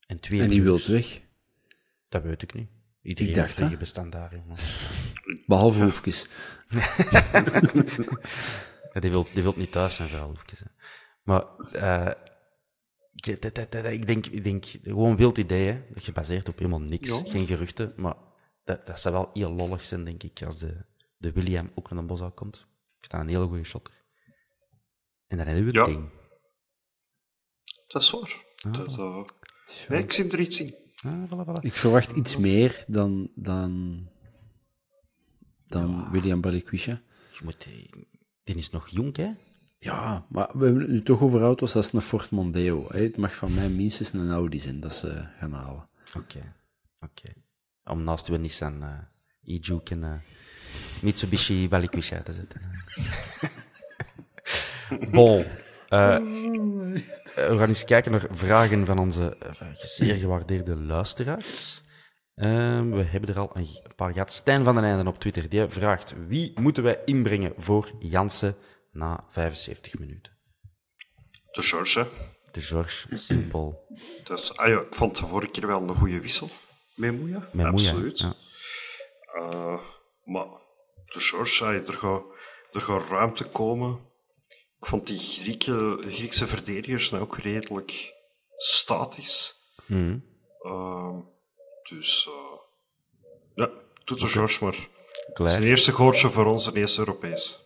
En twee En die wilt weg? Dat weet ik niet. Iedereen ik dacht, tegen bestand daar, jongen. Behalve Hoefkes. ja, die, wil, die wil niet thuis zijn, vooral Hoefkes. Maar... Uh, ik denk, ik denk gewoon wild idee, hè? gebaseerd op helemaal niks. Ja. Geen geruchten, maar dat, dat zou wel heel lollig zijn, denk ik, als de, de William ook naar de bos komt. Ik sta een hele goede shotter. En dan hebben we het ja. ding. Dat is waar. Ah, dat, uh... nee, ik zie er iets in. Ah, voilà, voilà. Ik verwacht iets meer dan, dan, dan ja. William Balikwisha. Je moet, die is nog jong, hè? Ja, maar we hebben het nu toch over auto's, dat is een Ford Mondeo. Hè. Het mag van mij minstens een Audi zijn dat ze gaan halen. Oké, okay. oké. Okay. Om naast we Nissan uh, e-Juke en uh, Mitsubishi Balikwisha te zetten. bon. Uh, we gaan eens kijken naar vragen van onze zeer gewaardeerde luisteraars. Um, we hebben er al een paar gehad. Stijn van den Einde op Twitter, die vraagt wie moeten wij inbrengen voor Jansen na 75 minuten. De George? De George, simpel. Dus, ah ja, ik vond de vorige keer wel een goede wissel. Met Moeja? Absoluut. Ja. Uh, maar de George, er, gaat, er gaat ruimte komen. Ik vond die Grieke, Griekse verdedigers nou ook redelijk statisch. Mm. Uh, dus, uh, ja, okay. George maar. Klaar. Zijn eerste goortje voor ons, een eerste Europees.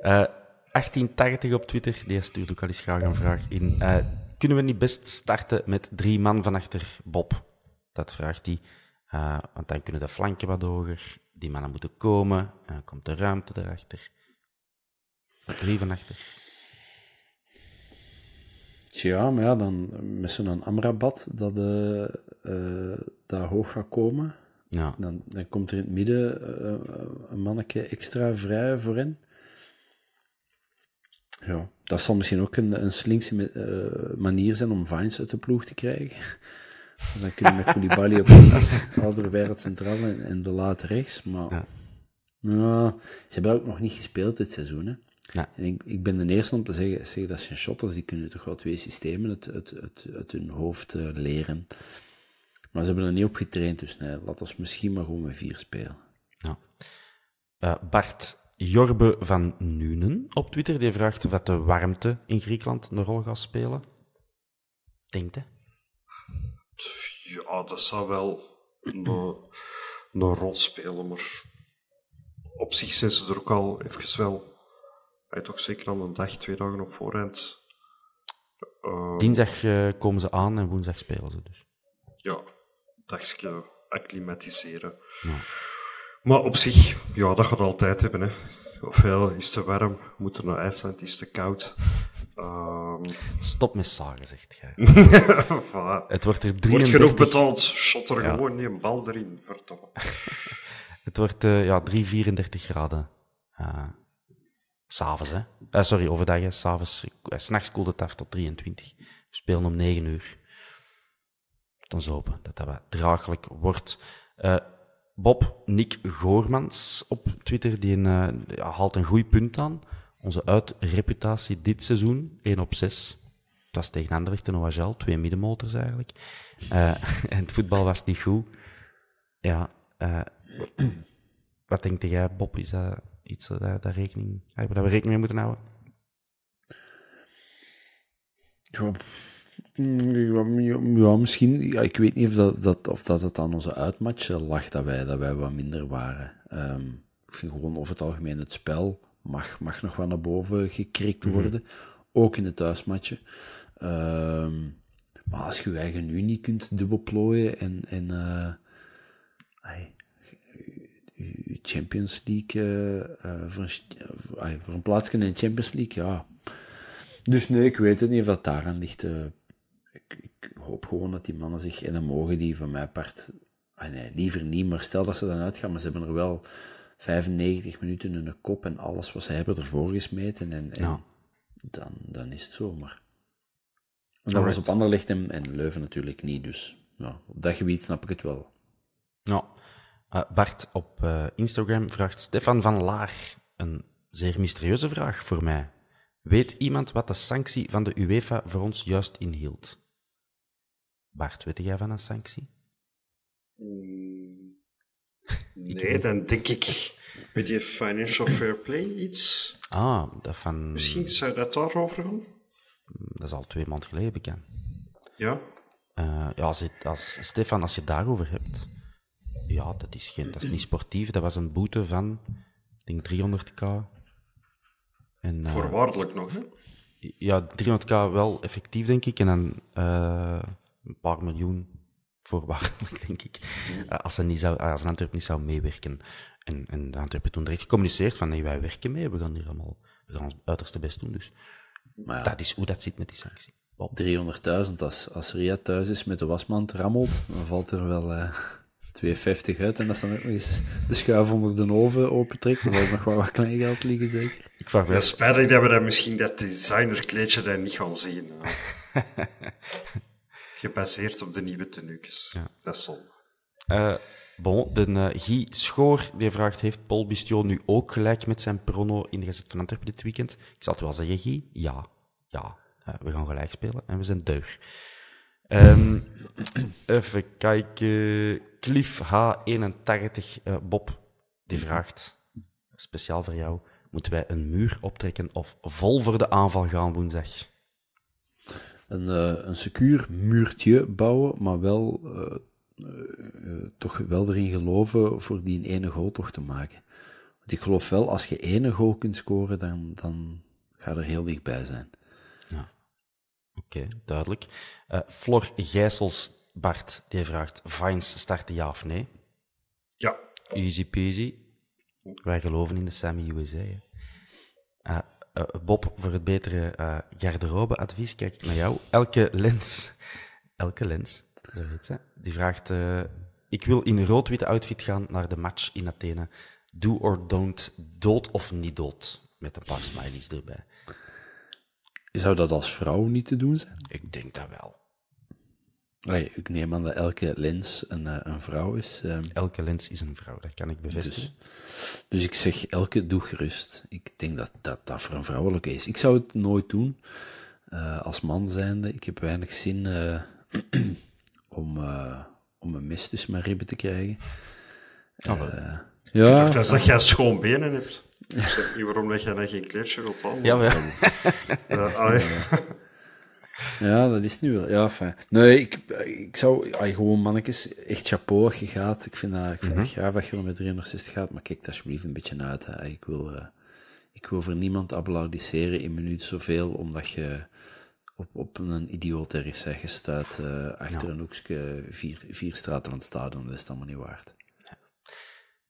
Uh, 1880 op Twitter, die stuurt ook al eens graag een vraag in. Uh, kunnen we niet best starten met drie man van achter Bob? Dat vraagt hij. Uh, want dan kunnen de flanken wat hoger. Die mannen moeten komen. En dan komt de ruimte erachter. Drie van achter. Tja, maar ja, dan met zo'n Amrabat dat, uh, uh, dat hoog gaat komen. Ja. Dan, dan komt er in het midden uh, een manneke extra vrij voor hen. Ja, dat zal misschien ook een, een slinkse manier zijn om Vines uit de ploeg te krijgen. dan kunnen we met Koulibaly op links, Alderweireld centraal en, en de laat rechts. Maar ja. ja. ze hebben ook nog niet gespeeld dit seizoen. Hè. Ja. En ik, ik ben de eerste om te zeggen, zeggen dat zijn shotters, die kunnen toch wel twee systemen uit, uit, uit, uit hun hoofd uh, leren. Maar ze hebben er niet op getraind, dus nee, laten we misschien maar gewoon met vier spelen. Ja. Uh, Bart Jorbe van Nuenen op Twitter, die vraagt of de warmte in Griekenland een rol gaat spelen. Denkt hè? Ja, dat zou wel een, een rol spelen, maar op zich zijn ze er ook al even wel toch zeker al een dag, twee dagen op voorhand. Uh, Dinsdag uh, komen ze aan en woensdag spelen ze dus. Ja, dagje acclimatiseren. Ja. Maar op zich, ja, dat gaat altijd hebben. Hè. Ofwel is het te warm, moet er naar IJsland, is het te koud. Um... Stop met zagen, zegt jij. voilà. Het wordt er 33... Wordt genoeg betaald, shot er ja. gewoon een bal erin, verdomme. het wordt uh, ja, 3, 34 graden. S'avonds, hè. Uh, sorry, overdag, s'avonds. Uh, S'nachts koelt het af tot 23. We spelen om 9 uur. Dan hopen dat dat wat draaglijk wordt. Uh, Bob Nick Goormans op Twitter, die een, haalt een goed punt aan. Onze uitreputatie dit seizoen, 1 op 6. Het was tegen Anderlecht en OHL, twee middenmotors eigenlijk. en het voetbal was niet goed. Ja, wat denk jij, Bob? Is dat iets daar, daar rekening, waar we rekening mee moeten houden? Ja, ja, misschien. Ja, ik weet niet of dat, dat, of dat het aan onze uitmatchen lag dat wij, dat wij wat minder waren. Um, ik vind gewoon over het algemeen het spel mag, mag nog wat naar boven gekrikt worden. Mm -hmm. Ook in het thuismatje. Um, maar als je je eigen nu niet kunt dubbelplooien en, en uh, Champions League, uh, voor, een, voor een plaatsje in de Champions League, ja. Dus nee, ik weet het niet of dat daaraan ligt. Ik, ik, hoop gewoon dat die mannen zich, en dan mogen die van mijn part, ah nee, liever niet, maar stel dat ze dan uitgaan, maar ze hebben er wel 95 minuten in de kop en alles wat ze hebben ervoor gesmeten en, en ja. dan, dan is het zo, maar... En dat was op Anderlecht en, en Leuven natuurlijk niet, dus ja, op dat gebied snap ik het wel. Ja. Uh, Bart op uh, Instagram vraagt Stefan van Laar een zeer mysterieuze vraag voor mij. Weet iemand wat de sanctie van de UEFA voor ons juist inhield? Bart, weet jij van een sanctie? Mm, nee, dan denk ik met die financial fair play iets. Ah, dat van... Misschien zou dat daarover gaan? Dat is al twee maanden geleden bekend. Ja? Uh, ja, als, als, Stefan, als je het daarover hebt... Ja, dat is, geen, dat is niet sportief. Dat was een boete van, ik denk 300k. En, uh, Voorwaardelijk nog, hè? Ja, 300k wel effectief, denk ik. En dan uh, een paar miljoen voorwaardelijk, denk ik. Uh, als, ze niet zou, als een Antwerp niet zou meewerken. En, en de Antwerpen toen direct gecommuniceerd van, nee, wij werken mee, we gaan hier allemaal, we gaan ons uiterste best doen. Dus maar ja, dat is hoe dat zit met die sanctie. 300.000, als, als Ria thuis is met de wasmand rammelt, dan valt er wel... Uh... 2,50 uit en dat ze dan ook nog eens de schuif onder de oven opentrekt, dan zal er nog wel wat klein geld liggen, zeker. Ik vraag me... Ja, spijtig dat we dat misschien dat designerkleedje daar niet gaan zien. Gebaseerd op de nieuwe tenuques. Ja. Dat is zonde. Uh, bon, de uh, Guy Schoor die vraagt, heeft Paul Bistio nu ook gelijk met zijn prono in de Gazet van Antwerpen dit weekend? Ik zal het wel zeggen, Guy. Ja. Ja. Uh, we gaan gelijk spelen en we zijn deug. Um, even kijken. Cliff H81, uh, Bob, die vraagt, speciaal voor jou, moeten wij een muur optrekken of vol voor de aanval gaan woensdag? Een, uh, een secuur muurtje bouwen, maar wel uh, toch wel erin geloven voor die ene goal toch te maken. Want ik geloof wel, als je ene goal kunt scoren, dan, dan ga er heel dichtbij zijn. Ja. Oké, okay, duidelijk. Uh, Flor Gijsels, Bart, die vraagt: Vines starten ja of nee? Ja. Easy peasy. Wij geloven in de Sammy USA. Uh, uh, Bob, voor het betere uh, garderobeadvies, kijk ik naar jou. Elke lens, elke lens, zoiets, hè, die vraagt: Ik wil in rood-witte outfit gaan naar de match in Athene. Do or don't, dood of niet dood? Met een paar smileys erbij. Zou dat als vrouw niet te doen zijn? Ik denk dat wel. Allee, ik neem aan dat elke lens een, een vrouw is. Um, elke lens is een vrouw, dat kan ik bevestigen. Dus, dus ik zeg, elke doe gerust. Ik denk dat, dat dat voor een vrouwelijke is. Ik zou het nooit doen. Uh, als man zijnde, ik heb weinig zin uh, om, uh, om een mes tussen mijn ribben te krijgen. Oh, ja, ik dacht dat jij schoon benen hebt. Ik snap niet waarom dat jij dan geen kleedje wilt aan. Ja, maar... ja. Dat is nu wel. Ja, fijn. Nee, ik, ik zou ay, gewoon mannetjes, echt chapeau je gaat. Ik vind dat, ik vind mm -hmm. dat graag dat je er met 360 gaat, maar kijk alsjeblieft een beetje uit. Hè. Ik wil, uh, ik wil voor niemand applaudisseren in minuut zoveel, omdat je op, op een idioot ergens gestuurd uh, achter een hoekje vier, vier straten van het stadion. Dat is het allemaal niet waard.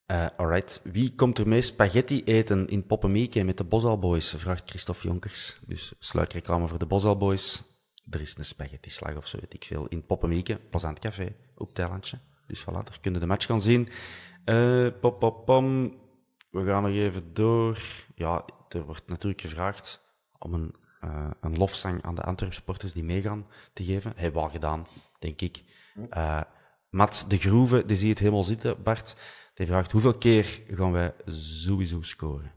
Uh, alright. Wie komt er mee spaghetti eten in Poppenmieke met de Bosal Boys? Vraagt Christophe Jonkers. Dus sluikreclame voor de Bosal Boys. Er is een spaghetti-slag of zo, weet ik veel. In Poppenmieke, Plazant Café, op Thailandje. Dus voilà, daar kunnen de match gaan zien. Uh, pop, pop, pom. We gaan nog even door. Ja, er wordt natuurlijk gevraagd om een, uh, een lofzang aan de Antwerp supporters die meegaan te geven. Hebben we al gedaan, denk ik. Uh, Mats de Groeve, die zie je het helemaal zitten, Bart. Die vraagt, hoeveel keer gaan wij sowieso scoren?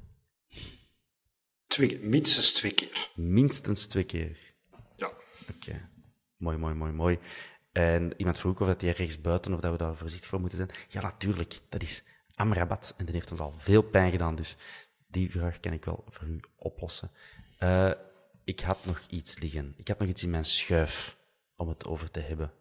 Twee, minstens twee keer. Minstens twee keer. Oké. Mooi, mooi, mooi, mooi. En iemand vroeg of dat hij rechts buiten of dat we daar voorzichtig voor moeten zijn. Ja, natuurlijk. Dat is Amrabat. En die heeft ons al veel pijn gedaan. Dus die vraag kan ik wel voor u oplossen. Uh, ik had nog iets liggen. Ik had nog iets in mijn schuif om het over te hebben.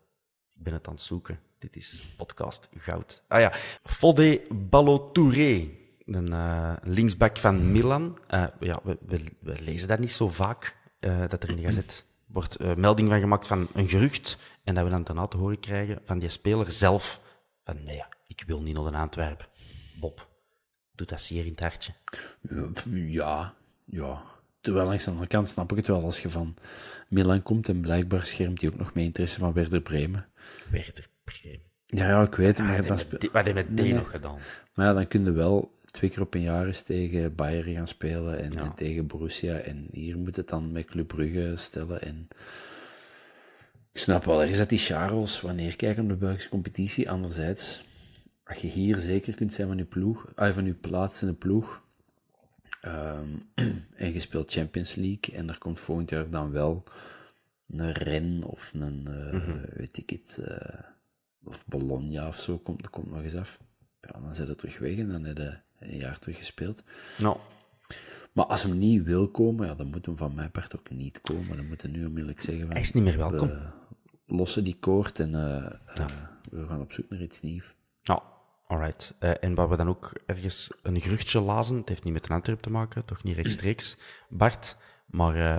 Ik ben het aan het zoeken. Dit is podcast goud. Ah ja, Fodé Ballo-Touré, een uh, linksback van Milan. Uh, ja, we, we, we, lezen daar niet zo vaak dat er in de gazet wordt melding van gemaakt van een gerucht en dat we dan ten te horen krijgen van die speler zelf van nee, ik wil niet naar de Antwerpen. Bob, doet dat zeer in het hartje. Ja, ja. Terwijl langs de andere kant snap ik het wel als je van Milan komt en blijkbaar schermt hij ook nog mee interesse van Werder Bremen. Werder Bremen. Ja, ja, ik weet het. Maar dan Wat heb je met die nog gedaan? Maar ja, dan kun je wel twee keer op een jaar eens tegen Bayern gaan spelen en, en, tegen Borussia. En hier moet het dan met Club Brugge stellen. En ik snap wel, er is dat die Charles, wanneer kijken op de Belgische competitie. Anderzijds, als je hier zeker kunt zijn van je ploeg, van je plaats in de ploeg, um, en je speelt Champions League en er komt volgend jaar dan wel een Ren of een, uh, mm -hmm. weet ik het, uh, of Bologna of zo, komt, komt nog eens af. Ja, dan zit het terug weg en dan heb je een jaar terug gespeeld. Nou. Maar als hem niet wil komen, ja, dan moet hem van mijn part ook niet komen. Dan moet hij nu onmiddellijk zeggen van... Hij is niet meer welkom. We lossen die koord en uh, ja. we gaan op zoek naar iets nieuws. Nou, alright. Uh, en waar we dan ook ergens een geruchtje lazen, het heeft niet met een Antwerp te maken, toch niet rechtstreeks, Bart, maar uh,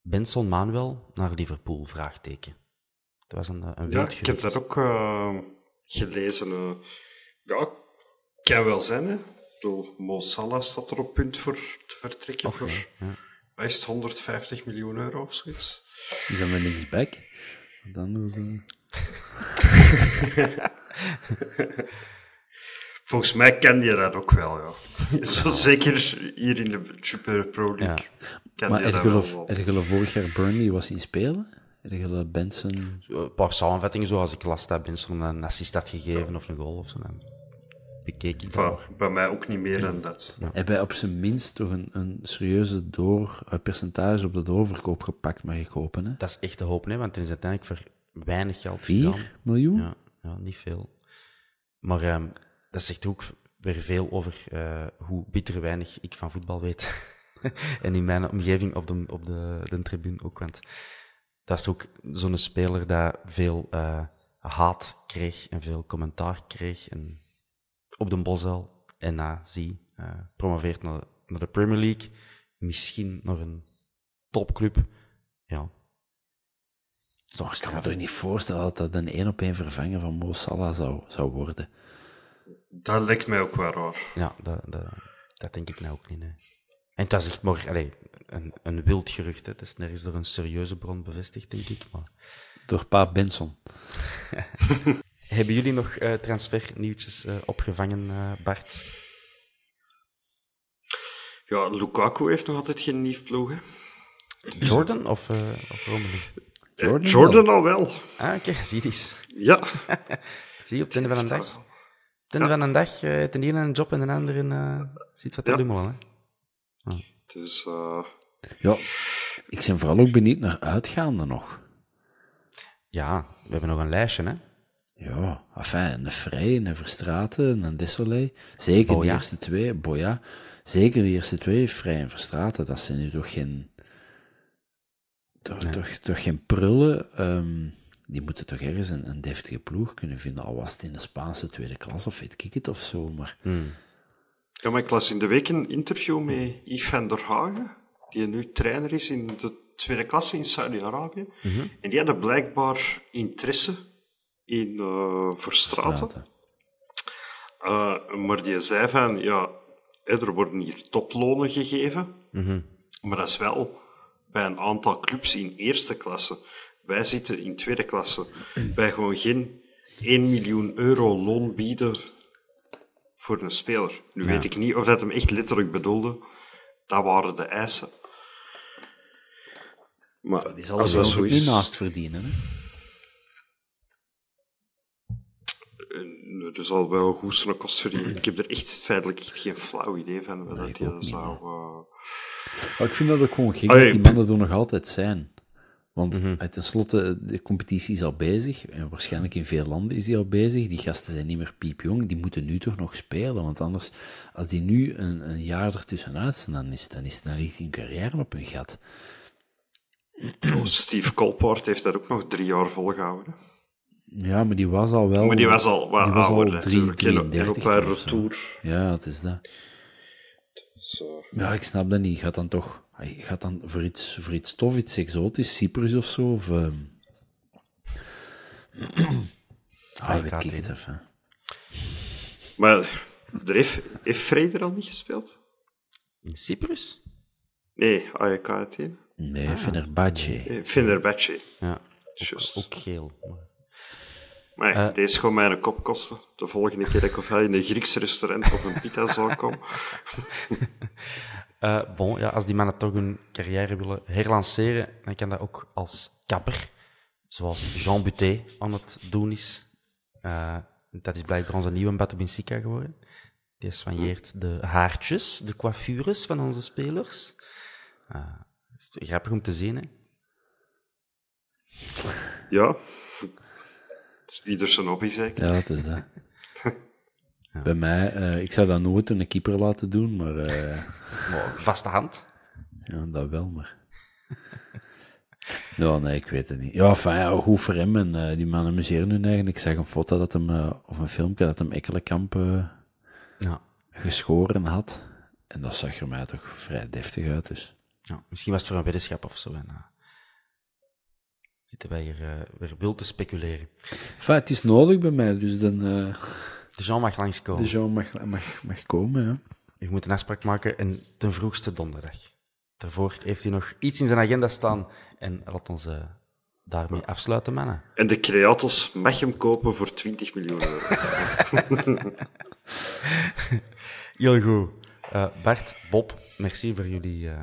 Benson Manuel naar Liverpool, vraagteken. Dat was een, een Ja, ik heb dat ook uh, gelezen. Uh, ja, kan wel zijn, hè. Ik bedoel, Mo Salah staat er op punt voor te vertrekken okay, voor ja. wat is het, 150 miljoen euro of zoiets. Is dat met linksback? Dan doen ze... Volgens mij kende je dat ook wel, ja. Zo zeker hier in de Super Pro League. Ja. Maar heb geloof vorig jaar Burnley was zien spelen? Heb geloof Benson... Een paar samenvattingen, zoals ik las dat Benson een assist had gegeven of een goal of zo. Dan bekeek ik dat. Bij mij ook niet meer dan dat. Ja. Heb hij op zijn minst toch een, een serieuze door, een percentage op de doorverkoop gepakt, mag ik hopen, hè? Dat is echt te hopen, hè, want het is uiteindelijk voor weinig geld 4 miljoen? Ja, ja, niet veel. Maar um, dat zegt ook weer veel over uh, hoe bitter weinig ik van voetbal weet. en in mijn omgeving op de, op de, de tribune ook. Want dat is ook zo'n speler dat veel uh, haat kreeg en veel commentaar kreeg. En op de Bosel en na zie, uh, promoveert naar, naar de Premier League. Misschien nog een topclub. Ja, toch, ik kan me toch niet voorstellen dat dat een één op één vervanger van Mo Salah zou, zou worden. Dat lijkt mij ook wel raar. Ja, dat, dat, dat denk ik nou ook niet. Nee. En het was echt maar allez, een, een wild gerucht. Hè. Het is nergens door een serieuze bron bevestigd, denk ik. Maar... Door Pa Benson. Hebben jullie nog uh, transfernieuwtjes uh, opgevangen, uh, Bart? Ja, Lukaku heeft nog altijd geen nieuw ploeg. Hè? Jordan of, of Romelu? Jordan, Jordan al wel. Ah, oké, okay. zie je eens. Ja. zie je, op het einde van een dag. Op het einde ja. van een dag uh, ten ene een job en de andere uh, ziet wat te ja. lummelen. Hè? Oh. Dus, uh... Ja, ik ben vooral ook benieuwd naar uitgaande nog. Ja, we hebben nog een lijstje, hè? Ja, enfin, een Vrij, een Verstraten, een Desolé. Zeker Boya. de eerste twee, Boya. Zeker de eerste twee, Vrij en Verstraten, dat zijn nu toch geen toch, nee. toch, toch geen prullen. Um, die moeten toch ergens een, een deftige ploeg kunnen vinden. Al was het in de Spaanse tweede klas of weet ik het of zo. Maar mm. Ja, maar ik las in de week een interview met Yves van der Hagen, die nu trainer is in de tweede klasse in Saudi-Arabië. En die hadden blijkbaar interesse in uh, Verstraten. Uh, maar die zei van, ja, er worden hier toplonen gegeven, maar dat is wel bij een aantal clubs in eerste klasse. Wij zitten in tweede klasse. Wij gewoon geen 1 miljoen euro loon bieden voor een speler. Nu weet ik niet of dat hem echt letterlijk bedoelde. Dat waren de eisen. Maar Die zal als er dat zo is... naast verdienen. Hè? eh, Er zal wel goed zijn kost verdienen. Ik heb er echt feitelijk echt geen flauw idee van wat dat zou... eh, Maar ik vind dat ook gewoon gek dat die mannen er nog altijd zijn. Want eh, tenslotte, de competitie is al bezig. En waarschijnlijk in veel landen is die al bezig. Die gasten zijn niet meer piepjong. Die moeten nu toch nog spelen. Want anders, als die nu een, een jaar ertussenuit zijn, dan, is, dan, is, dan ligt hun carrière op hun gat. oh, Steve Colpart heeft dat ook nog drie jaar volgehouden. Ja, maar die was al wel... Maar die was al wat die was al ouder natuurlijk. En, 33 en op haar retour. Ja, het is dat. Zo. Ja, ik snap dat niet. Gaat dan toch... Gaat dan voor iets, voor iets tof, iets exotisch, Cyprus of zo? Of... ehm ah, weet ik het even. Maar er heeft, heeft Frey er al niet gespeeld? In Cyprus? Nee, AEK Athene. Nee, Ah. Fenerbahce. Fenerbahce. Ja. Juist. Ook geel. Maar Eh. deze gewoon mij een kop kosten. De volgende keer dat ik of hij in een Grieks restaurant of een pita zou komen. Eh, bon, ja, als die mannen toch hun carrière willen herlanceren, dan kan dat ook als kapper, zoals Jean Butet aan het doen is. Eh, dat is blijkbaar onze nieuwe Bato Benfica geworden. Die soigneert de haartjes, de coiffures van onze spelers. Is grappig om te zien, hè? Ja. Ieder zijn hobby, zeker. Ja, het is dat. Bij mij, eh, ik zou dat nooit een keeper laten doen, maar eh, Maar vaste hand. ja, dat wel, maar... Ja, nee, ik weet het niet. Ja, enfin, ja, goed voor hem en eh, die man amuseren hun eigenlijk. Ik zag een foto dat hem, of een filmpje dat hem Ekkelenkamp eh, Ja. geschoren had. En dat zag er mij toch vrij deftig uit, dus... ja. Misschien was het voor een weddenschap of zo. En, zitten wij hier eh, weer wild te speculeren. Enfin, het is nodig bij mij, dus dan... eh De Jean mag langskomen. de Jean mag, mag, mag komen, ja. Je moet een afspraak maken en ten vroegste donderdag. Daarvoor heeft hij nog iets in zijn agenda staan. En laat ons eh, daarmee afsluiten, mannen. En de Creatos mag hem kopen voor 20 miljoen euro. Heel goed. Eh, Bart, Bob, merci voor jullie eh,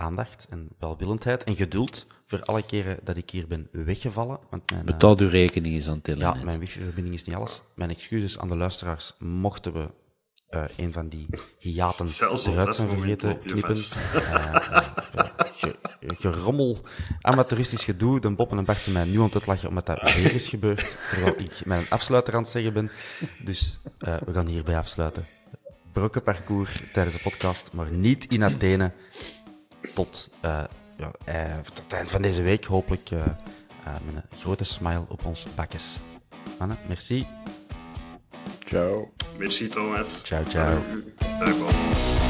aandacht en welwillendheid en geduld voor alle keren dat ik hier ben weggevallen. Want mijn, Betaal uw rekening eens aan het ja, mijn wifi-verbinding is niet alles. Mijn excuses aan de luisteraars mochten we eh, een van die hiaten Zelfs eruit zijn vergeten knippen. Eh, eh, ge- gerommel, amateuristisch gedoe. De Bob en Bart zijn mij nu aan het lachen omdat dat weer is gebeurd, terwijl ik mijn afsluiter aan het zeggen ben. Dus eh, we gaan hierbij afsluiten. Brokkenparcours tijdens de podcast, maar niet in Athene. Tot, eh, ja, eh, tot het eind van deze week, hopelijk eh, eh, met een grote smile op ons bakjes. Mannen, merci. Ciao. Merci Thomas. Ciao, ciao. Dag